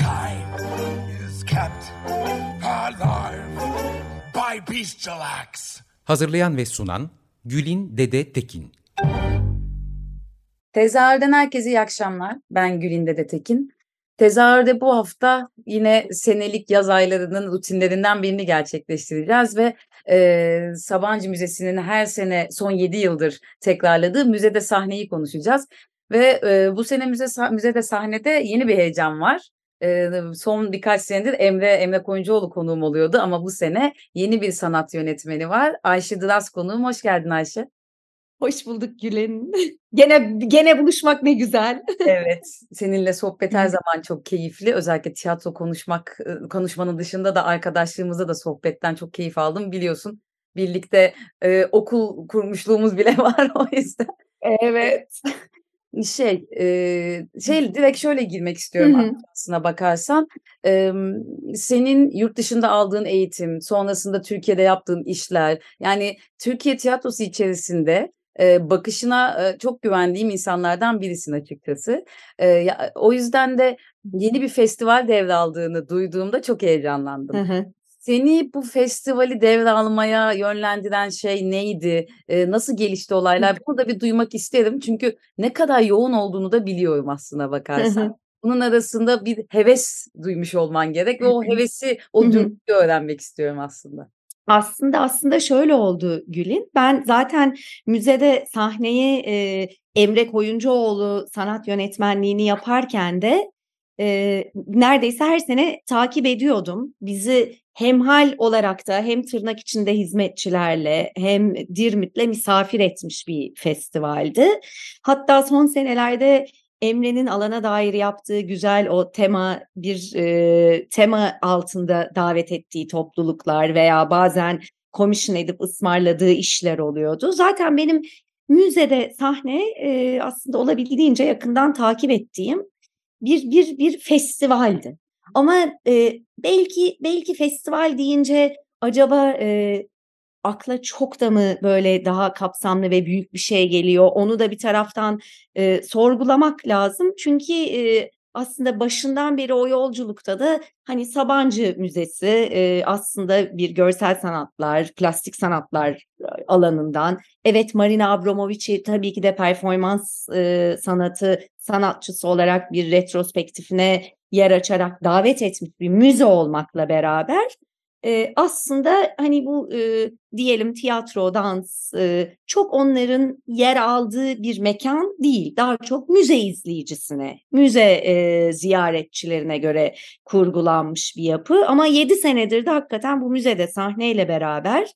Mankind is kept alive by bestial acts. Hazırlayan ve sunan Gülin Dede Tekin. Tezahürden herkese iyi akşamlar. Ben Gülin Dede Tekin. Tezahürde bu hafta yine senelik yaz aylarının rutinlerinden birini gerçekleştireceğiz ve e, Sabancı Müzesi'nin her sene son 7 yıldır tekrarladığı müzede sahneyi konuşacağız. Ve e, bu sene müze, müzede sahnede yeni bir heyecan var son birkaç senedir Emre Emre Koyuncuoğlu konuğum oluyordu ama bu sene yeni bir sanat yönetmeni var. Ayşe Dıras konuğum. Hoş geldin Ayşe. Hoş bulduk Gülen. gene gene buluşmak ne güzel. evet, seninle sohbet her zaman çok keyifli. Özellikle tiyatro konuşmak konuşmanın dışında da arkadaşlığımızda da sohbetten çok keyif aldım biliyorsun. Birlikte e, okul kurmuşluğumuz bile var o yüzden. Evet şey e, şey direkt şöyle girmek istiyorum hı hı. aslına bakarsan e, senin yurt dışında aldığın eğitim sonrasında Türkiye'de yaptığın işler yani Türkiye tiyatrosu içerisinde e, bakışına e, çok güvendiğim insanlardan birisin açıkçası. E, ya, o yüzden de yeni bir festival devraldığını duyduğumda çok heyecanlandım. Hı hı. Seni bu festivali devralmaya yönlendiren şey neydi? Eee, nasıl gelişti olaylar? Bunu da bir duymak isterim. Çünkü ne kadar yoğun olduğunu da biliyorum aslına bakarsan. Bunun arasında bir heves duymuş olman gerek ve o hevesi, o dürtüyü öğrenmek istiyorum aslında. Aslında aslında şöyle oldu Gül'in. Ben zaten müzede sahneyi e, Emre Koyuncuoğlu sanat yönetmenliğini yaparken de e, neredeyse her sene takip ediyordum. Bizi hem hal olarak da hem tırnak içinde hizmetçilerle hem Dirmit'le misafir etmiş bir festivaldi. Hatta son senelerde Emre'nin alana dair yaptığı güzel o tema bir e, tema altında davet ettiği topluluklar veya bazen komisyon edip ısmarladığı işler oluyordu. Zaten benim müzede sahne e, aslında olabildiğince yakından takip ettiğim bir bir bir festivaldi. Ama e, belki belki festival deyince acaba e, akla çok da mı böyle daha kapsamlı ve büyük bir şey geliyor? Onu da bir taraftan e, sorgulamak lazım. Çünkü e, aslında başından beri o yolculukta da hani Sabancı Müzesi e, aslında bir görsel sanatlar, plastik sanatlar alanından. Evet Marina Abramovic'i tabii ki de performans e, sanatı sanatçısı olarak bir retrospektifine yer açarak davet etmiş bir müze olmakla beraber e, aslında hani bu e, diyelim tiyatro, dans e, çok onların yer aldığı bir mekan değil. Daha çok müze izleyicisine, müze e, ziyaretçilerine göre kurgulanmış bir yapı. Ama yedi senedir de hakikaten bu müzede sahneyle beraber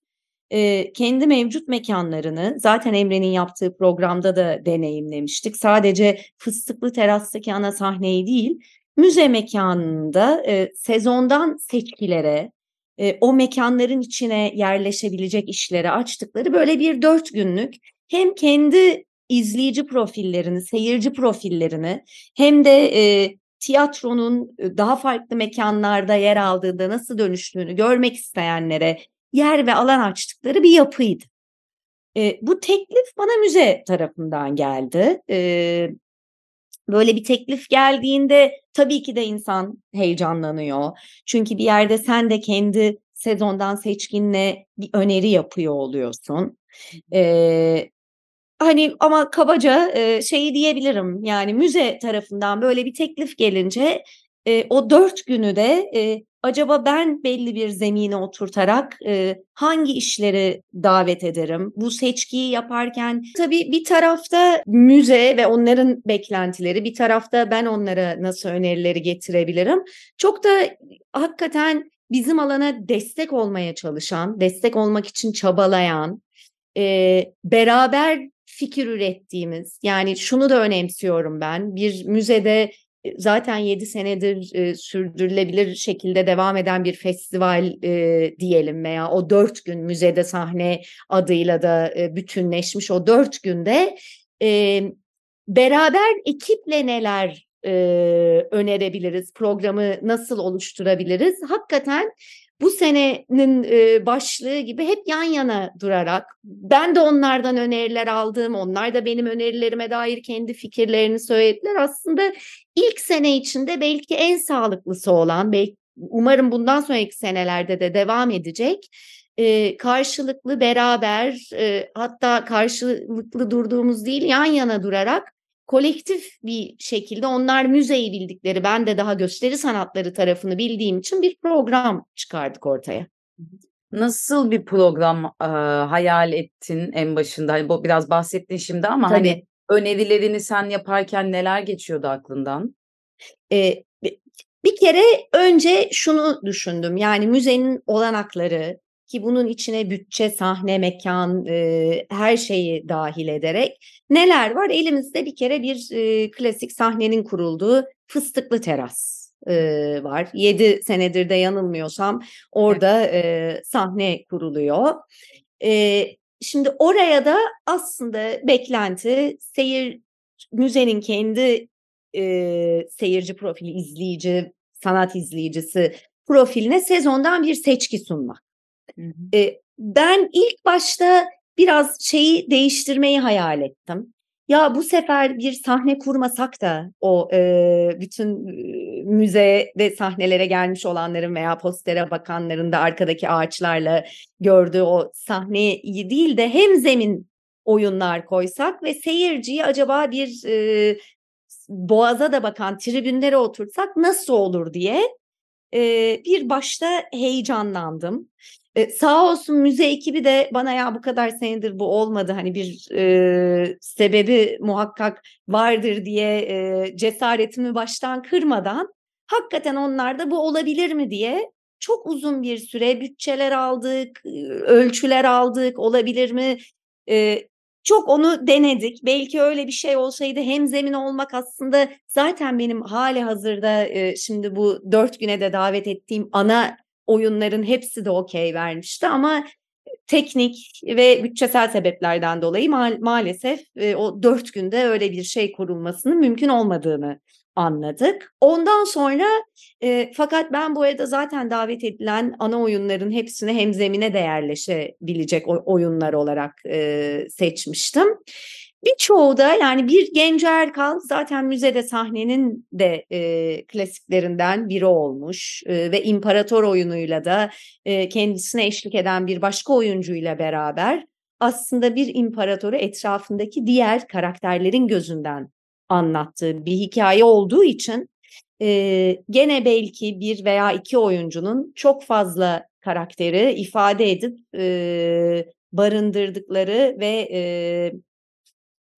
e, kendi mevcut mekanlarını zaten Emre'nin yaptığı programda da deneyimlemiştik. Sadece Fıstıklı Teras'taki ana sahneyi değil, müze mekanında e, sezondan seçkilere, e, o mekanların içine yerleşebilecek işleri açtıkları böyle bir dört günlük hem kendi izleyici profillerini, seyirci profillerini hem de e, tiyatronun daha farklı mekanlarda yer aldığında nasıl dönüştüğünü görmek isteyenlere yer ve alan açtıkları bir yapıydı. E, bu teklif bana müze tarafından geldi. E, böyle bir teklif geldiğinde tabii ki de insan heyecanlanıyor. Çünkü bir yerde sen de kendi sezondan seçkinle bir öneri yapıyor oluyorsun. Ee, hani ama kabaca e, şeyi diyebilirim yani müze tarafından böyle bir teklif gelince e, o dört günü de e, acaba ben belli bir zemine oturtarak e, hangi işleri davet ederim? Bu seçkiyi yaparken tabii bir tarafta müze ve onların beklentileri, bir tarafta ben onlara nasıl önerileri getirebilirim. Çok da hakikaten bizim alana destek olmaya çalışan, destek olmak için çabalayan, e, beraber fikir ürettiğimiz yani şunu da önemsiyorum ben bir müzede zaten 7 senedir e, sürdürülebilir şekilde devam eden bir festival e, diyelim veya o 4 gün müzede sahne adıyla da e, bütünleşmiş o 4 günde e, beraber ekiple neler e, önerebiliriz, programı nasıl oluşturabiliriz? Hakikaten bu senenin e, başlığı gibi hep yan yana durarak ben de onlardan öneriler aldım. Onlar da benim önerilerime dair kendi fikirlerini söylediler. Aslında ilk sene içinde belki en sağlıklısı olan, belki umarım bundan sonraki senelerde de devam edecek. E, karşılıklı beraber e, hatta karşılıklı durduğumuz değil yan yana durarak kolektif bir şekilde onlar müzeyi bildikleri ben de daha gösteri sanatları tarafını bildiğim için bir program çıkardık ortaya. Nasıl bir program e, hayal ettin en başında? Hani bu biraz bahsettin şimdi ama hani Tabii. hani önerilerini sen yaparken neler geçiyordu aklından? Ee, bir kere önce şunu düşündüm yani müzenin olanakları ki bunun içine bütçe, sahne, mekan, e, her şeyi dahil ederek neler var? Elimizde bir kere bir e, klasik sahnenin kurulduğu fıstıklı teras e, var. 7 senedir de yanılmıyorsam orada e, sahne kuruluyor. E, şimdi oraya da aslında beklenti seyir müzenin kendi e, seyirci profili, izleyici, sanat izleyicisi profiline sezondan bir seçki sunmak. E, ben ilk başta biraz şeyi değiştirmeyi hayal ettim. Ya bu sefer bir sahne kurmasak da o e, bütün müze ve sahnelere gelmiş olanların veya postere bakanların da arkadaki ağaçlarla gördüğü o sahneyi değil de hem zemin oyunlar koysak ve seyirciyi acaba bir e, boğaza da bakan tribünlere otursak nasıl olur diye e, bir başta heyecanlandım. E, sağ olsun müze ekibi de bana ya bu kadar senedir bu olmadı hani bir e, sebebi muhakkak vardır diye e, cesaretimi baştan kırmadan hakikaten onlar da bu olabilir mi diye çok uzun bir süre bütçeler aldık, ölçüler aldık, olabilir mi? E, çok onu denedik. Belki öyle bir şey olsaydı hem zemin olmak aslında zaten benim hali hazırda e, şimdi bu dört güne de davet ettiğim ana oyunların hepsi de okey vermişti ama teknik ve bütçesel sebeplerden dolayı ma- maalesef e, o dört günde öyle bir şey kurulmasının mümkün olmadığını anladık. Ondan sonra e, fakat ben bu arada zaten davet edilen ana oyunların hepsini hem zemine de yerleşebilecek oyunlar olarak e, seçmiştim. Birçoğu da yani bir Genco Erkal zaten müzede sahnenin de e, klasiklerinden biri olmuş e, ve İmparator oyunuyla da e, kendisine eşlik eden bir başka oyuncuyla beraber aslında bir imparatoru etrafındaki diğer karakterlerin gözünden anlattığı bir hikaye olduğu için e, gene belki bir veya iki oyuncunun çok fazla karakteri ifade edip e, barındırdıkları ve e,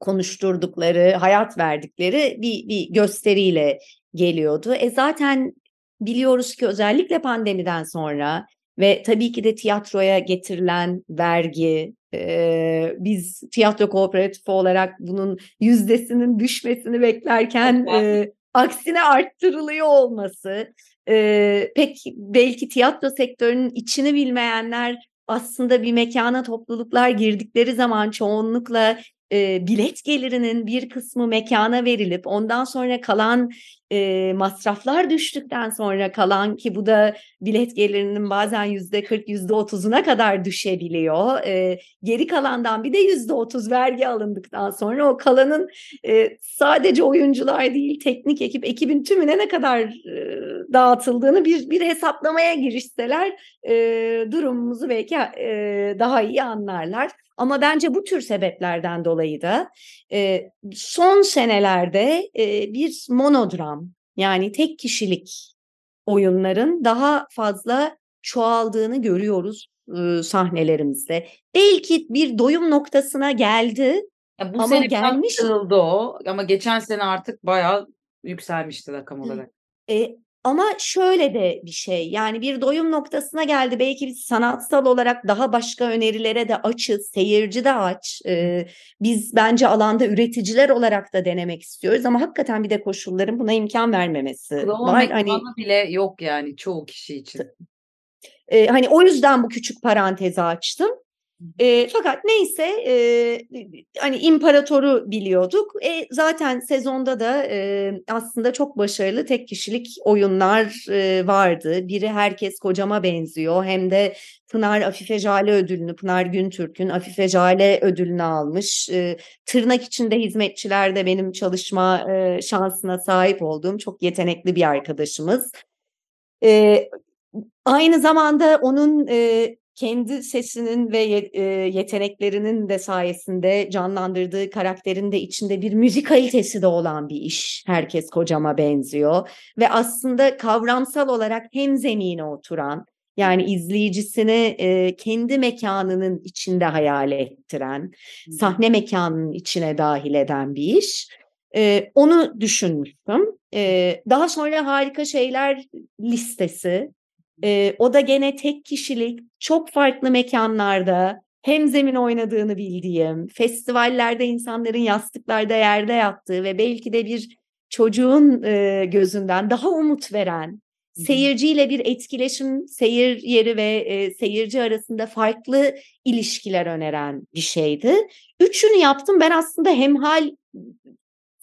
konuşturdukları, hayat verdikleri bir, bir gösteriyle geliyordu. E zaten biliyoruz ki özellikle pandemiden sonra ve tabii ki de tiyatroya getirilen vergi, e, biz tiyatro kooperatifi olarak bunun yüzdesinin düşmesini beklerken e, aksine arttırılıyor olması, e, pek belki tiyatro sektörünün içini bilmeyenler aslında bir mekana topluluklar girdikleri zaman çoğunlukla e, bilet gelirinin bir kısmı mekana verilip ondan sonra kalan e, masraflar düştükten sonra kalan ki bu da bilet gelirinin bazen yüzde 40 yüzde 30'una kadar düşebiliyor. E, geri kalandan bir de yüzde 30 vergi alındıktan sonra o kalanın e, sadece oyuncular değil teknik ekip ekibin tümüne ne kadar dağıtıldığını bir bir hesaplamaya girişseler e, durumumuzu belki e, daha iyi anlarlar. Ama bence bu tür sebeplerden dolayı da e, son senelerde e, bir monodram yani tek kişilik oyunların daha fazla çoğaldığını görüyoruz e, sahnelerimizde. Belki bir doyum noktasına geldi ya bu ama sene gelmiş. o ama geçen sene artık bayağı yükselmişti rakam olarak. E, ama şöyle de bir şey yani bir doyum noktasına geldi. Belki biz sanatsal olarak daha başka önerilere de açız. Seyirci de aç. Ee, biz bence alanda üreticiler olarak da denemek istiyoruz ama hakikaten bir de koşulların buna imkan vermemesi Klon var. Hani bile yok yani çoğu kişi için. e, hani o yüzden bu küçük parantezi açtım. E, fakat neyse e, hani imparatoru biliyorduk. E, zaten sezonda da e, aslında çok başarılı tek kişilik oyunlar e, vardı. Biri herkes kocama benziyor hem de Pınar Afife Jale ödülünü, Pınar Güntürk'ün Afife Jale ödülünü almış. E, tırnak içinde hizmetçilerde benim çalışma e, şansına sahip olduğum çok yetenekli bir arkadaşımız. E, aynı zamanda onun e, kendi sesinin ve yeteneklerinin de sayesinde canlandırdığı karakterin de içinde bir müzik kalitesi de olan bir iş. Herkes kocama benziyor ve aslında kavramsal olarak hem zemine oturan yani izleyicisini e, kendi mekanının içinde hayal ettiren, sahne mekanının içine dahil eden bir iş. E, onu düşünmüştüm. E, daha sonra harika şeyler listesi e, o da gene tek kişilik, çok farklı mekanlarda hem zemin oynadığını bildiğim, festivallerde insanların yastıklarda yerde yattığı ve belki de bir çocuğun e, gözünden daha umut veren, seyirciyle bir etkileşim, seyir yeri ve e, seyirci arasında farklı ilişkiler öneren bir şeydi. Üçünü yaptım. Ben aslında hemhal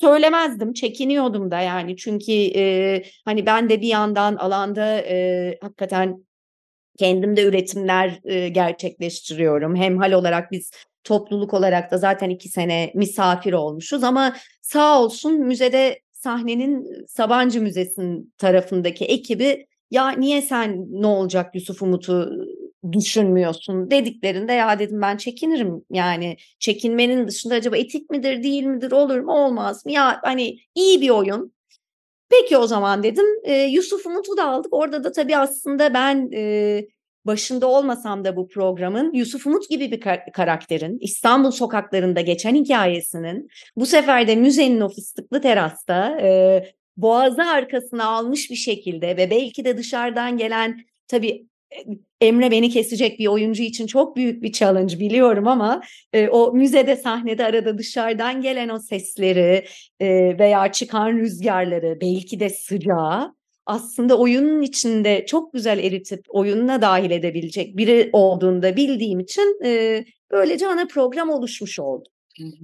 söylemezdim, çekiniyordum da yani çünkü e, hani ben de bir yandan alanda e, hakikaten kendimde üretimler e, gerçekleştiriyorum. Hem hal olarak biz topluluk olarak da zaten iki sene misafir olmuşuz ama sağ olsun müzede sahnenin Sabancı Müzesi'nin tarafındaki ekibi ya niye sen ne olacak Yusuf Umut'u düşünmüyorsun dediklerinde ya dedim ben çekinirim. Yani çekinmenin dışında acaba etik midir değil midir olur mu olmaz mı? Ya hani iyi bir oyun. Peki o zaman dedim e, Yusuf Umut'u da aldık. Orada da tabii aslında ben e, başında olmasam da bu programın Yusuf Umut gibi bir kar- karakterin İstanbul sokaklarında geçen hikayesinin bu sefer de müzenin o fıstıklı terasta e, boğazı arkasına almış bir şekilde ve belki de dışarıdan gelen tabii Emre beni kesecek bir oyuncu için çok büyük bir challenge biliyorum ama e, o müzede sahnede arada dışarıdan gelen o sesleri e, veya çıkan rüzgarları belki de sıcağı aslında oyunun içinde çok güzel eritip oyununa dahil edebilecek biri olduğunda bildiğim için e, böylece ana program oluşmuş oldu.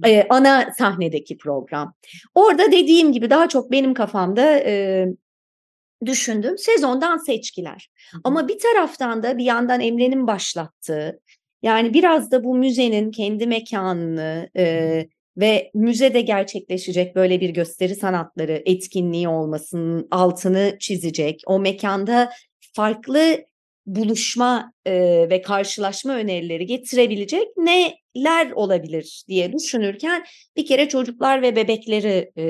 Ee, ana sahnedeki program. Orada dediğim gibi daha çok benim kafamda e, düşündüm. Sezondan seçkiler. Ama bir taraftan da bir yandan Emre'nin başlattığı yani biraz da bu müzenin kendi mekanını e, ve müzede gerçekleşecek böyle bir gösteri sanatları etkinliği olmasının altını çizecek. O mekanda farklı buluşma e, ve karşılaşma önerileri getirebilecek neler olabilir diye düşünürken bir kere çocuklar ve bebekleri e,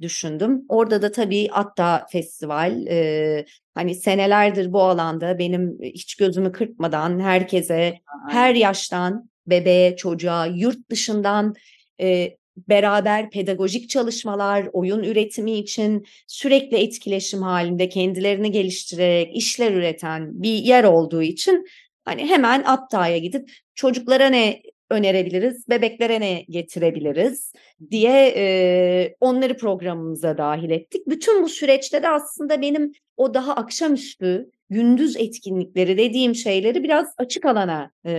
düşündüm. Orada da tabii Atta Festival e, hani senelerdir bu alanda benim hiç gözümü kırpmadan herkese her yaştan bebeğe çocuğa yurt dışından e, beraber pedagojik çalışmalar, oyun üretimi için sürekli etkileşim halinde kendilerini geliştirerek işler üreten bir yer olduğu için hani hemen Apta'ya gidip çocuklara ne önerebiliriz, bebeklere ne getirebiliriz diye e, onları programımıza dahil ettik. Bütün bu süreçte de aslında benim o daha akşamüstü gündüz etkinlikleri dediğim şeyleri biraz açık alana e,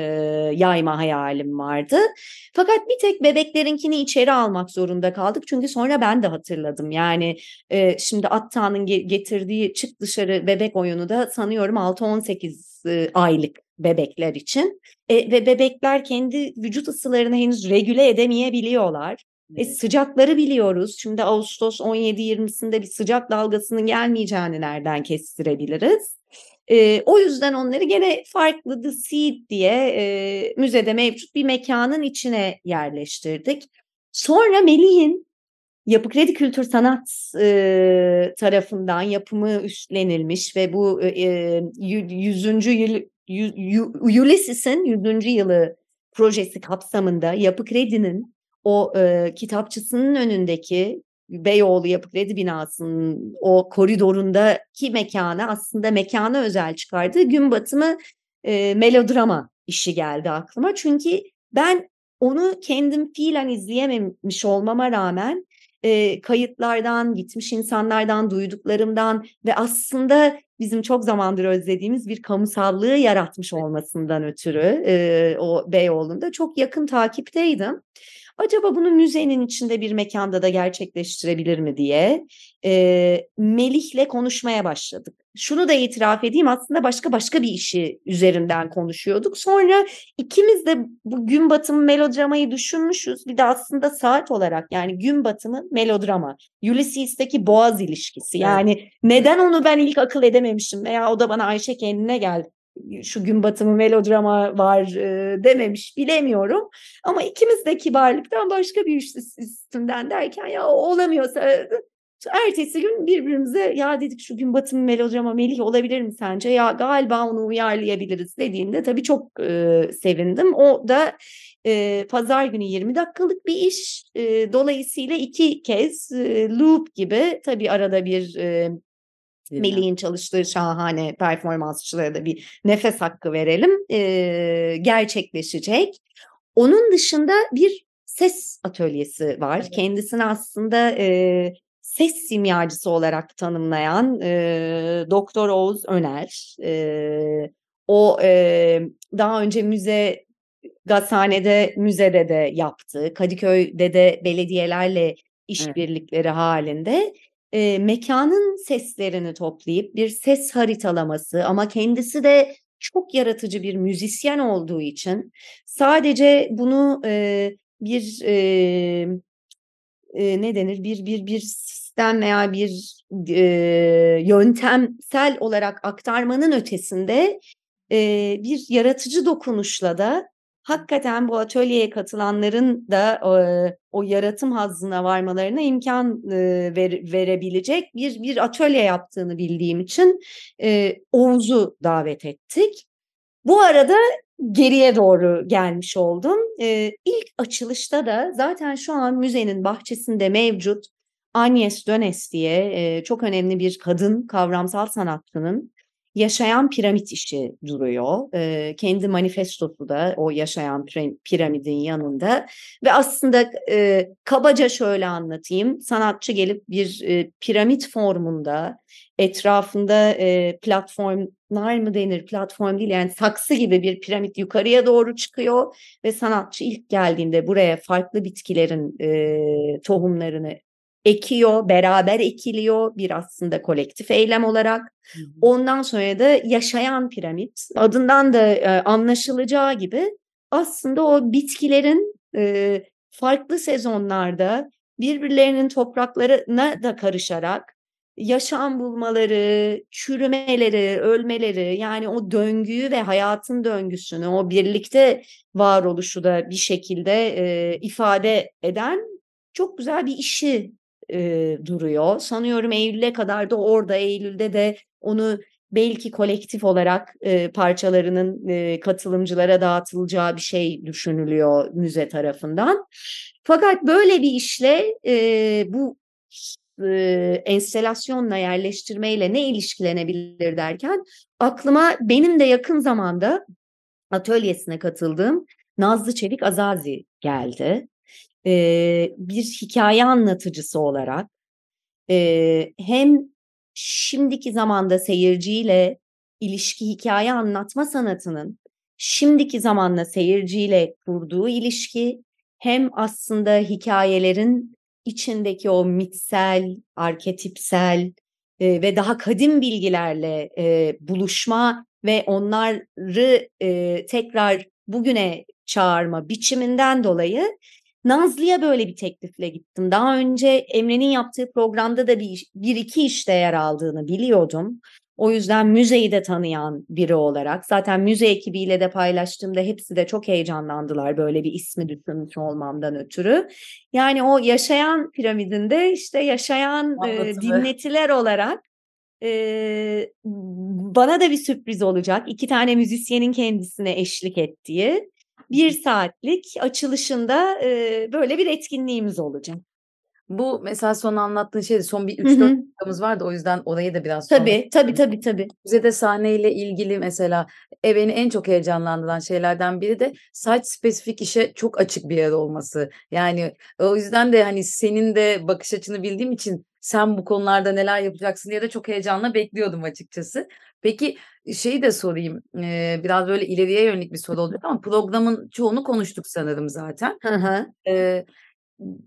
yayma hayalim vardı. Fakat bir tek bebeklerinkini içeri almak zorunda kaldık. Çünkü sonra ben de hatırladım. Yani e, şimdi Atta'nın getirdiği çık dışarı bebek oyunu da sanıyorum 6-18 e, aylık bebekler için. E, ve bebekler kendi vücut ısılarını henüz regüle edemeyebiliyorlar. E, sıcakları biliyoruz. Şimdi Ağustos 17-20'sinde bir sıcak dalgasının gelmeyeceğini nereden kestirebiliriz? E, o yüzden onları gene farklı The Seed diye e, müzede mevcut bir mekanın içine yerleştirdik. Sonra Melih'in Yapı Kredi Kültür Sanat e, tarafından yapımı üstlenilmiş ve bu e, 100. yıl Ulysses'in 100. yılı projesi kapsamında Yapı Kredi'nin o e, kitapçısının önündeki Beyoğlu Yapı Kredi binasının o koridorundaki mekanı aslında mekana özel çıkardığı gün batımı e, melodrama işi geldi aklıma. Çünkü ben onu kendim fiilen izleyememiş olmama rağmen e, kayıtlardan, gitmiş insanlardan, duyduklarımdan ve aslında bizim çok zamandır özlediğimiz bir kamusallığı yaratmış olmasından ötürü e, o Beyoğlu'nda çok yakın takipteydim. Acaba bunu müzenin içinde bir mekanda da gerçekleştirebilir mi diye e, Melih'le konuşmaya başladık. Şunu da itiraf edeyim aslında başka başka bir işi üzerinden konuşuyorduk. Sonra ikimiz de bu gün batımı melodramayı düşünmüşüz. Bir de aslında saat olarak yani gün batımı melodrama. Ulysses'teki boğaz ilişkisi. Yani evet. neden onu ben ilk akıl edememişim veya o da bana Ayşe kendine geldi şu gün batımı melodrama var e, dememiş bilemiyorum. Ama ikimiz de kibarlıktan başka bir üstünden derken ya olamıyorsa ertesi gün birbirimize ya dedik şu gün batımı melodrama Melih olabilir mi sence? Ya galiba onu uyarlayabiliriz dediğinde tabii çok e, sevindim. O da e, pazar günü 20 dakikalık bir iş. E, dolayısıyla iki kez e, loop gibi tabii arada bir e, Melih'in çalıştığı şahane performansçılara da bir nefes hakkı verelim. E, gerçekleşecek. Onun dışında bir ses atölyesi var. Evet. Kendisini aslında e, ses simyacısı olarak tanımlayan e, Doktor Oğuz Öner. E, o e, daha önce müze Gazhane'de, müzede de yaptı. Kadıköy'de de belediyelerle işbirlikleri evet. halinde e, mekanın seslerini toplayıp bir ses haritalaması ama kendisi de çok yaratıcı bir müzisyen olduğu için sadece bunu e, bir e, e, ne denir? Bir bir bir sistem veya bir e, yöntemsel olarak aktarmanın ötesinde e, bir yaratıcı dokunuşla da hakikaten bu atölyeye katılanların da e, o yaratım hazzına varmalarına imkan e, ver, verebilecek bir bir atölye yaptığını bildiğim için e, Oğuz'u davet ettik. Bu arada geriye doğru gelmiş oldum. E, ilk açılışta da zaten şu an müzenin bahçesinde mevcut Agnes Dönes diye e, çok önemli bir kadın kavramsal sanatçının yaşayan piramit işi duruyor. E, kendi manifestosu da o yaşayan piramidin yanında ve aslında e, kabaca şöyle anlatayım. Sanatçı gelip bir e, piramit formunda etrafında e, platformlar mı denir platform değil yani saksı gibi bir piramit yukarıya doğru çıkıyor ve sanatçı ilk geldiğinde buraya farklı bitkilerin e, tohumlarını ekiyor, beraber ekiliyor bir aslında kolektif eylem olarak. Ondan sonra da yaşayan piramit adından da e, anlaşılacağı gibi aslında o bitkilerin e, farklı sezonlarda birbirlerinin topraklarına da karışarak yaşam bulmaları, çürümeleri, ölmeleri yani o döngüyü ve hayatın döngüsünü, o birlikte varoluşu da bir şekilde e, ifade eden çok güzel bir işi e, duruyor. Sanıyorum Eylül'e kadar da orada Eylül'de de onu belki kolektif olarak e, parçalarının e, katılımcılara dağıtılacağı bir şey düşünülüyor müze tarafından. Fakat böyle bir işle e, bu e, enstelasyonla yerleştirmeyle ne ilişkilenebilir derken aklıma benim de yakın zamanda atölyesine katıldığım Nazlı Çelik Azazi geldi e, bir hikaye anlatıcısı olarak e, hem şimdiki zamanda seyirciyle ilişki hikaye anlatma sanatının şimdiki zamanla seyirciyle kurduğu ilişki hem aslında hikayelerin içindeki o mitsel, arketipsel e, ve daha kadim bilgilerle e, buluşma ve onları e, tekrar bugüne çağırma biçiminden dolayı Nazlı'ya böyle bir teklifle gittim. Daha önce Emre'nin yaptığı programda da bir, bir iki işte yer aldığını biliyordum. O yüzden müzeyi de tanıyan biri olarak zaten müze ekibiyle de paylaştığımda hepsi de çok heyecanlandılar böyle bir ismi düşünmüş olmamdan ötürü. Yani o yaşayan piramidinde işte yaşayan e, dinletiler olarak e, bana da bir sürpriz olacak. İki tane müzisyenin kendisine eşlik ettiği bir saatlik açılışında e, böyle bir etkinliğimiz olacak. Bu mesela son anlattığın şey son bir 3-4 dakikamız vardı. O yüzden orayı da biraz sonra Tabii, tabii, tabii, tabii. Müzede sahneyle ilgili mesela e, beni en çok heyecanlandıran şeylerden biri de site spesifik işe çok açık bir yer olması. Yani o yüzden de hani senin de bakış açını bildiğim için sen bu konularda neler yapacaksın diye de çok heyecanla bekliyordum açıkçası. Peki şeyi de sorayım. Eee, biraz böyle ileriye yönelik bir soru olacak ama programın çoğunu konuştuk sanırım zaten. Hı hı. Eee,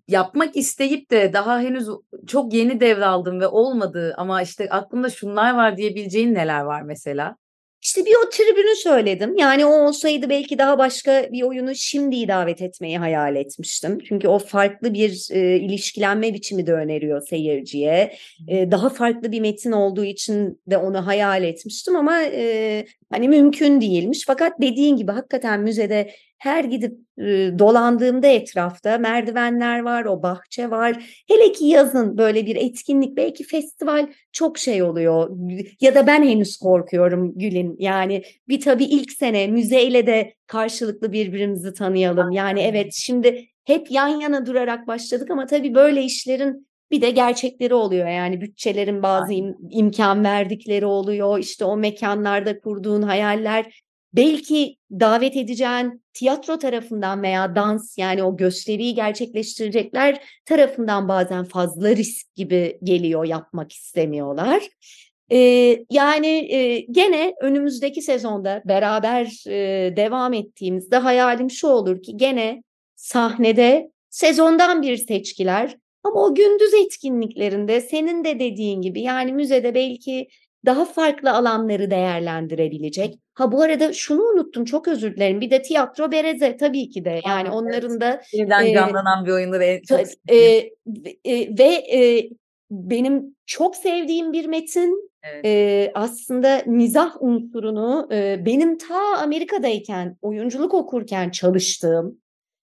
yapmak isteyip de daha henüz çok yeni devraldım ve olmadı ama işte aklımda şunlar var diyebileceğin neler var mesela? İşte bir o tribünü söyledim. Yani o olsaydı belki daha başka bir oyunu şimdi davet etmeyi hayal etmiştim. Çünkü o farklı bir e, ilişkilenme biçimi de öneriyor seyirciye. E, daha farklı bir metin olduğu için de onu hayal etmiştim ama e, hani mümkün değilmiş. Fakat dediğin gibi hakikaten müzede her gidip e, dolandığımda etrafta merdivenler var, o bahçe var. Hele ki yazın böyle bir etkinlik, belki festival çok şey oluyor. Ya da ben henüz korkuyorum Gül'in. Yani bir tabii ilk sene müzeyle de karşılıklı birbirimizi tanıyalım. Yani evet şimdi hep yan yana durarak başladık ama tabii böyle işlerin bir de gerçekleri oluyor yani bütçelerin bazı im, imkan verdikleri oluyor. İşte o mekanlarda kurduğun hayaller belki davet edeceğin tiyatro tarafından veya dans yani o gösteriyi gerçekleştirecekler tarafından bazen fazla risk gibi geliyor yapmak istemiyorlar. Ee, yani e, gene önümüzdeki sezonda beraber e, devam ettiğimizde hayalim şu olur ki gene sahnede sezondan bir seçkiler ama o gündüz etkinliklerinde senin de dediğin gibi yani müzede belki daha farklı alanları değerlendirebilecek. Ha bu arada şunu unuttum çok özür dilerim. Bir de tiyatro bereze tabii ki de. Yani onların evet. da yeniden e, canlanan bir oyunları en çok e, e, ve e, benim çok sevdiğim bir metin. Evet. E, aslında mizah unsurunu e, benim ta Amerika'dayken oyunculuk okurken çalıştığım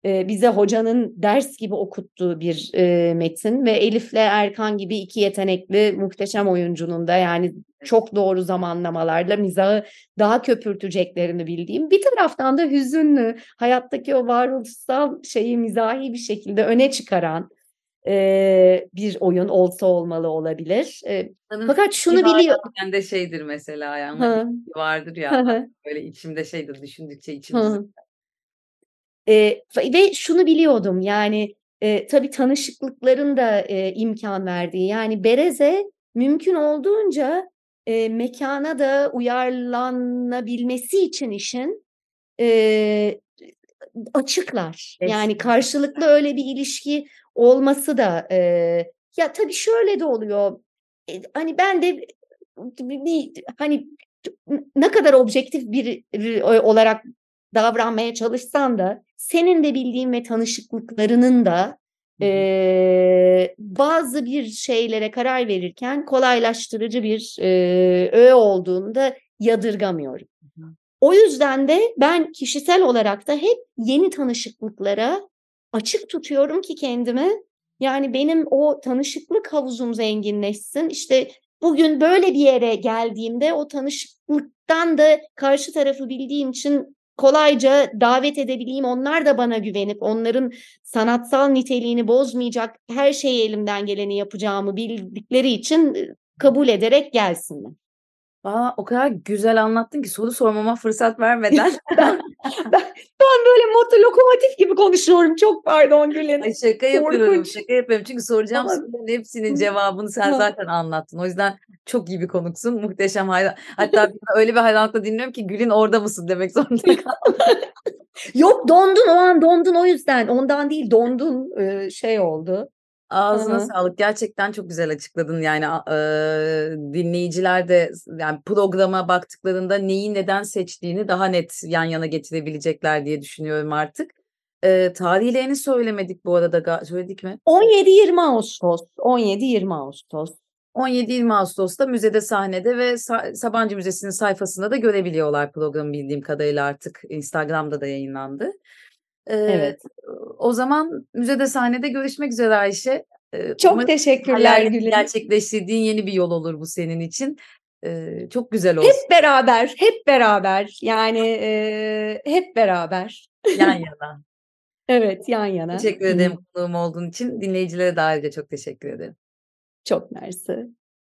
bize hocanın ders gibi okuttuğu bir e, metin ve Elif'le Erkan gibi iki yetenekli muhteşem oyuncunun da yani çok doğru zamanlamalarla mizahı daha köpürteceklerini bildiğim bir taraftan da hüzünlü hayattaki o varoluşsal şeyi mizahi bir şekilde öne çıkaran e, bir oyun olsa olmalı olabilir. E, fakat şunu biliyor. de şeydir mesela yani vardır ya böyle içimde şeydir düşündükçe içimizde e, ve şunu biliyordum yani e, tabii tanışıklıkların da e, imkan verdiği yani Bereze mümkün olduğunca e, mekana da uyarlanabilmesi için işin e, açıklar. Evet. Yani karşılıklı öyle bir ilişki olması da e, ya tabii şöyle de oluyor. E, hani ben de bir, hani ne kadar objektif bir olarak davranmaya çalışsan da senin de bildiğin ve tanışıklıklarının da e, bazı bir şeylere karar verirken kolaylaştırıcı bir e, öğe olduğunu da yadırgamıyorum. O yüzden de ben kişisel olarak da hep yeni tanışıklıklara açık tutuyorum ki kendimi. Yani benim o tanışıklık havuzum zenginleşsin. İşte bugün böyle bir yere geldiğimde o tanışıklıktan da karşı tarafı bildiğim için kolayca davet edebileyim. Onlar da bana güvenip onların sanatsal niteliğini bozmayacak her şeyi elimden geleni yapacağımı bildikleri için kabul ederek gelsinler. Aa, o kadar güzel anlattın ki soru sormama fırsat vermeden. ben, ben, böyle motor lokomotif gibi konuşuyorum. Çok pardon Gülün. Ay şaka yapıyorum. Korkunç. Şaka yapıyorum. Çünkü soracağım Ama... soruların hepsinin cevabını sen zaten anlattın. O yüzden çok iyi bir konuksun. Muhteşem hayran. Hatta öyle bir hayranlıkla dinliyorum ki Gül'ün orada mısın demek zorunda kaldım. Yok dondun o an dondun o yüzden. Ondan değil dondun şey oldu. Ağzına Hı-hı. sağlık. Gerçekten çok güzel açıkladın. Yani eee, dinleyiciler de yani programa baktıklarında neyi neden seçtiğini daha net yan yana getirebilecekler diye düşünüyorum artık. Eee tarihlerini söylemedik bu arada. Söyledik mi? 17-20 Ağustos. 17-20 Ağustos. 17-20 Ağustos'ta müzede sahnede ve Sabancı Müzesi'nin sayfasında da görebiliyorlar programı bildiğim kadarıyla artık Instagram'da da yayınlandı. Evet. O zaman müzede sahnede görüşmek üzere Ayşe. Çok teşekkürler Gülün. Gerçekleştirdiğin yeni bir yol olur bu senin için. Çok güzel olsun. Hep beraber, hep beraber. Yani hep beraber. Yan yana. Evet, yan yana. Teşekkür ederim konuğum olduğun için. Dinleyicilere de ayrıca çok teşekkür ederim. Çok mersi.